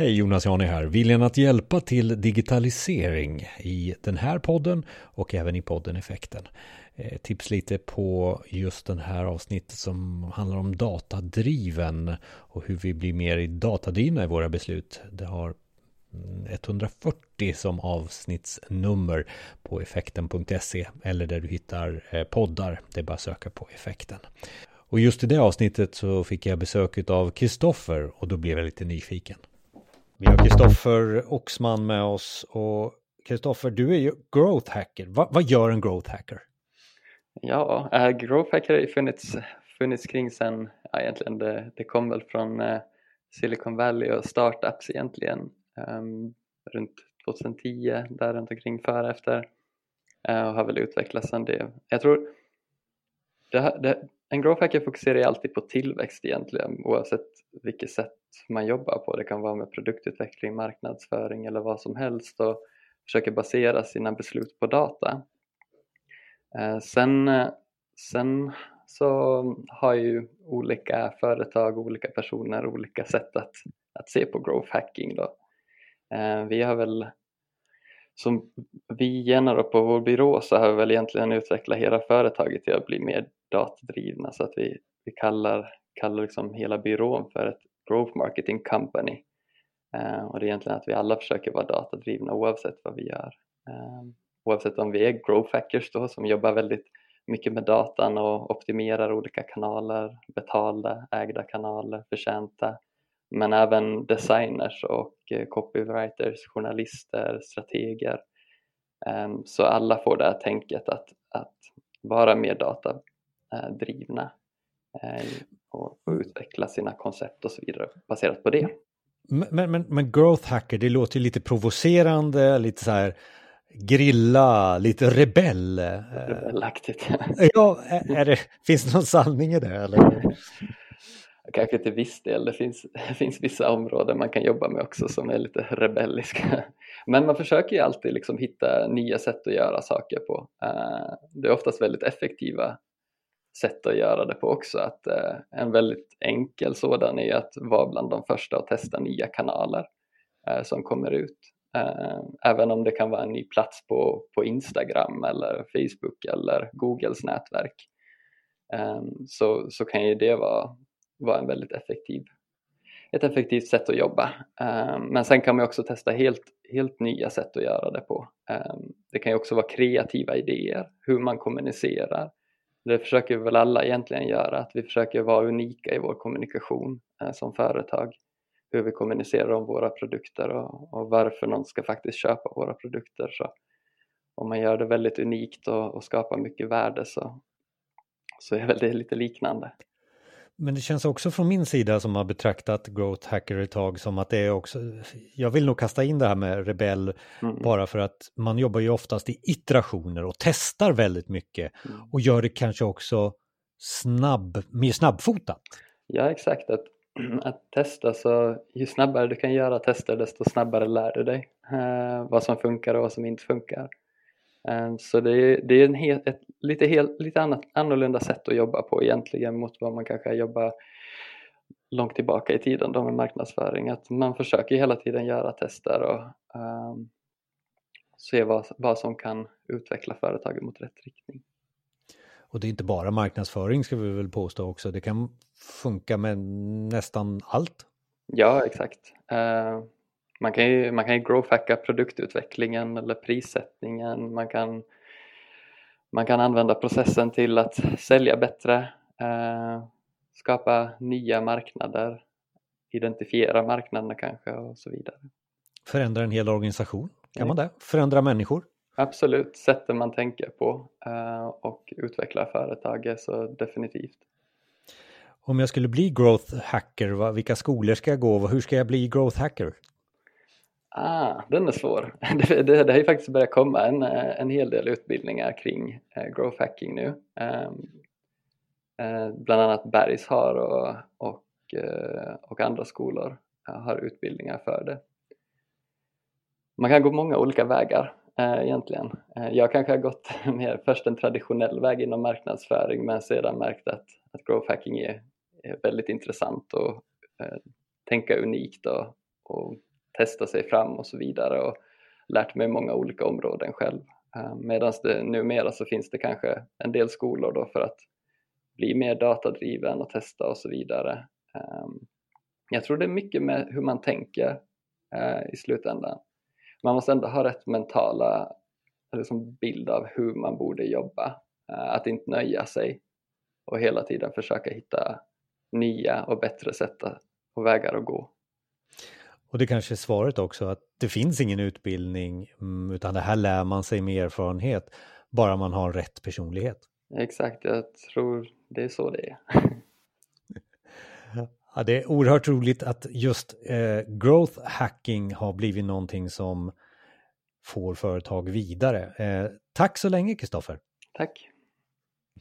Hej Jonas Jani här. Viljan att hjälpa till digitalisering i den här podden och även i podden Effekten. Eh, tips lite på just den här avsnittet som handlar om datadriven och hur vi blir mer datadrivna i våra beslut. Det har mm, 140 som avsnittsnummer på effekten.se eller där du hittar eh, poddar. Det är bara att söka på effekten. Och just i det avsnittet så fick jag besök av Kristoffer och då blev jag lite nyfiken. Vi har Kristoffer Oxman med oss och Kristoffer, du är ju growth hacker. Va, vad gör en growth hacker? Ja, äh, growth hacker har ju funnits, funnits kring sen, ja, egentligen det, det kom väl från äh, Silicon Valley och startups egentligen um, runt 2010 där runt omkring före efter uh, och har väl utvecklats sen det. Jag tror det, det, en growth hacker fokuserar ju alltid på tillväxt egentligen oavsett vilket sätt man jobbar på. Det kan vara med produktutveckling, marknadsföring eller vad som helst och försöker basera sina beslut på data. Eh, sen, eh, sen så har ju olika företag, olika personer olika sätt att, att se på growth hacking. Då. Eh, vi har väl, som vi gärna på vår byrå så har vi väl egentligen utvecklat hela företaget till att bli mer datadrivna så att vi, vi kallar, kallar liksom hela byrån för ett growth marketing company. eh, och det är egentligen att vi alla försöker vara datadrivna oavsett vad vi gör. Eh, oavsett om vi är growth hackers då som jobbar väldigt mycket med datan och optimerar olika kanaler, betalda, ägda kanaler, förtjänta men även designers och eh, copywriters, journalister, strateger. Ehm, så alla får det här tänket att, att vara mer data eh, och, utveckla sina koncept och så vidare baserat på det. Men, men, men growth hacker, det låter lite provocerande, lite så här grilla, lite rebell. Rebellaktigt. Ja, är, det, finns det någon sanning i det? Eller? kanske till viss del. Det finns, det finns vissa områden man kan jobba med också som är lite rebelliska. Men man försöker ju alltid liksom hitta nya sätt att göra saker på. Eh, det är oftast väldigt effektiva sätt att göra det på också. Att eh, en väldigt enkel sådan är att vara bland de första att testa nya kanaler eh, som kommer ut. Eh, även om det kan vara en ny plats på, på Instagram eller Facebook eller Googles nätverk eh, så, så kan ju det vara vara en väldigt effektiv, ett effektivt sätt att jobba. Eh, men sen kan man också testa helt, helt nya sätt att göra det på. Det kan ju också vara kreativa idéer, hur man kommunicerar. Det försöker vi väl alla egentligen göra, att vi försöker vara unika i vår kommunikation eh, som företag. Hur vi kommunicerar om våra produkter och, och varför någon ska faktiskt köpa våra produkter. Så om man gör det väldigt unikt och, och skapar mycket värde så, så är väl det lite liknande. Men det känns också från min sida som har betraktat Growth Hacker ett tag som att det är också, jag vill nog kasta in det här med rebell mm. bara för att man jobbar ju oftast i iterationer och testar väldigt mycket mm. och gör det kanske också snabb, mer snabbfotat. Ja exakt, att, att testa så ju snabbare du kan göra tester desto snabbare lär du dig eh, vad som funkar och vad som inte funkar. Eh, så det är, det är en hel, ett lite, helt, lite annat, annorlunda sätt att jobba på egentligen mot vad man kanske jobbar långt tillbaka i tiden då med marknadsföring. Att man försöker hela tiden göra tester och um, se vad, vad som kan utveckla företaget mot rätt riktning. Och det är inte bara marknadsföring ska vi väl påstå också. Det kan funka med nästan allt. Ja, exakt. Uh, man kan ju, man kan ju growthhacka produktutvecklingen eller prissättningen. Man kan, man kan använda processen till att sälja bättre, eh, skapa nya marknader, identifiera marknaderna kanske och så vidare. Förändra en hel organisation, kan man det? Förändra människor? Absolut, sättet man tänker på eh, och utveckla företaget så definitivt. Om jag skulle bli growth hacker, vilka skolor ska jag gå? Hur ska jag bli growth hacker? Ah, den är svår. Det, det, det har ju faktiskt börjat komma en, eh, en hel del utbildningar kring eh, growth hacking nu. Um, eh, bland annat Bergs har och, och, eh, och andra skolor eh, har utbildningar för det. Man kan gå många olika vägar eh, egentligen. Eh, jag kanske har gått mer först en traditionell väg inom marknadsföring men sedan märkt att, att growth hacking är, är väldigt intressant och eh, tänka unikt och, och testa sig fram och så vidare och lärt mig många olika områden själv. Eh, Medan det numera så finns det kanske en del skolor då för att bli mer datadriven och testa och så vidare. Ehm, jag tror det är mycket med hur man tänker eh, i slutändan. Man måste ändå ha rätt mentala liksom bild av hur man borde jobba. Eh, att inte nöja sig och hela tiden försöka hitta nya och bättre sätt och vägar att gå. Och det kanske är svaret också att det finns ingen utbildning mm, utan det här lär man sig med erfarenhet bara man har rätt personlighet. Exakt, jag tror det är så det är. ja, det är oerhört roligt att just eh, growth hacking har blivit någonting som får företag vidare. Eh, tack så länge Kristoffer. Tack.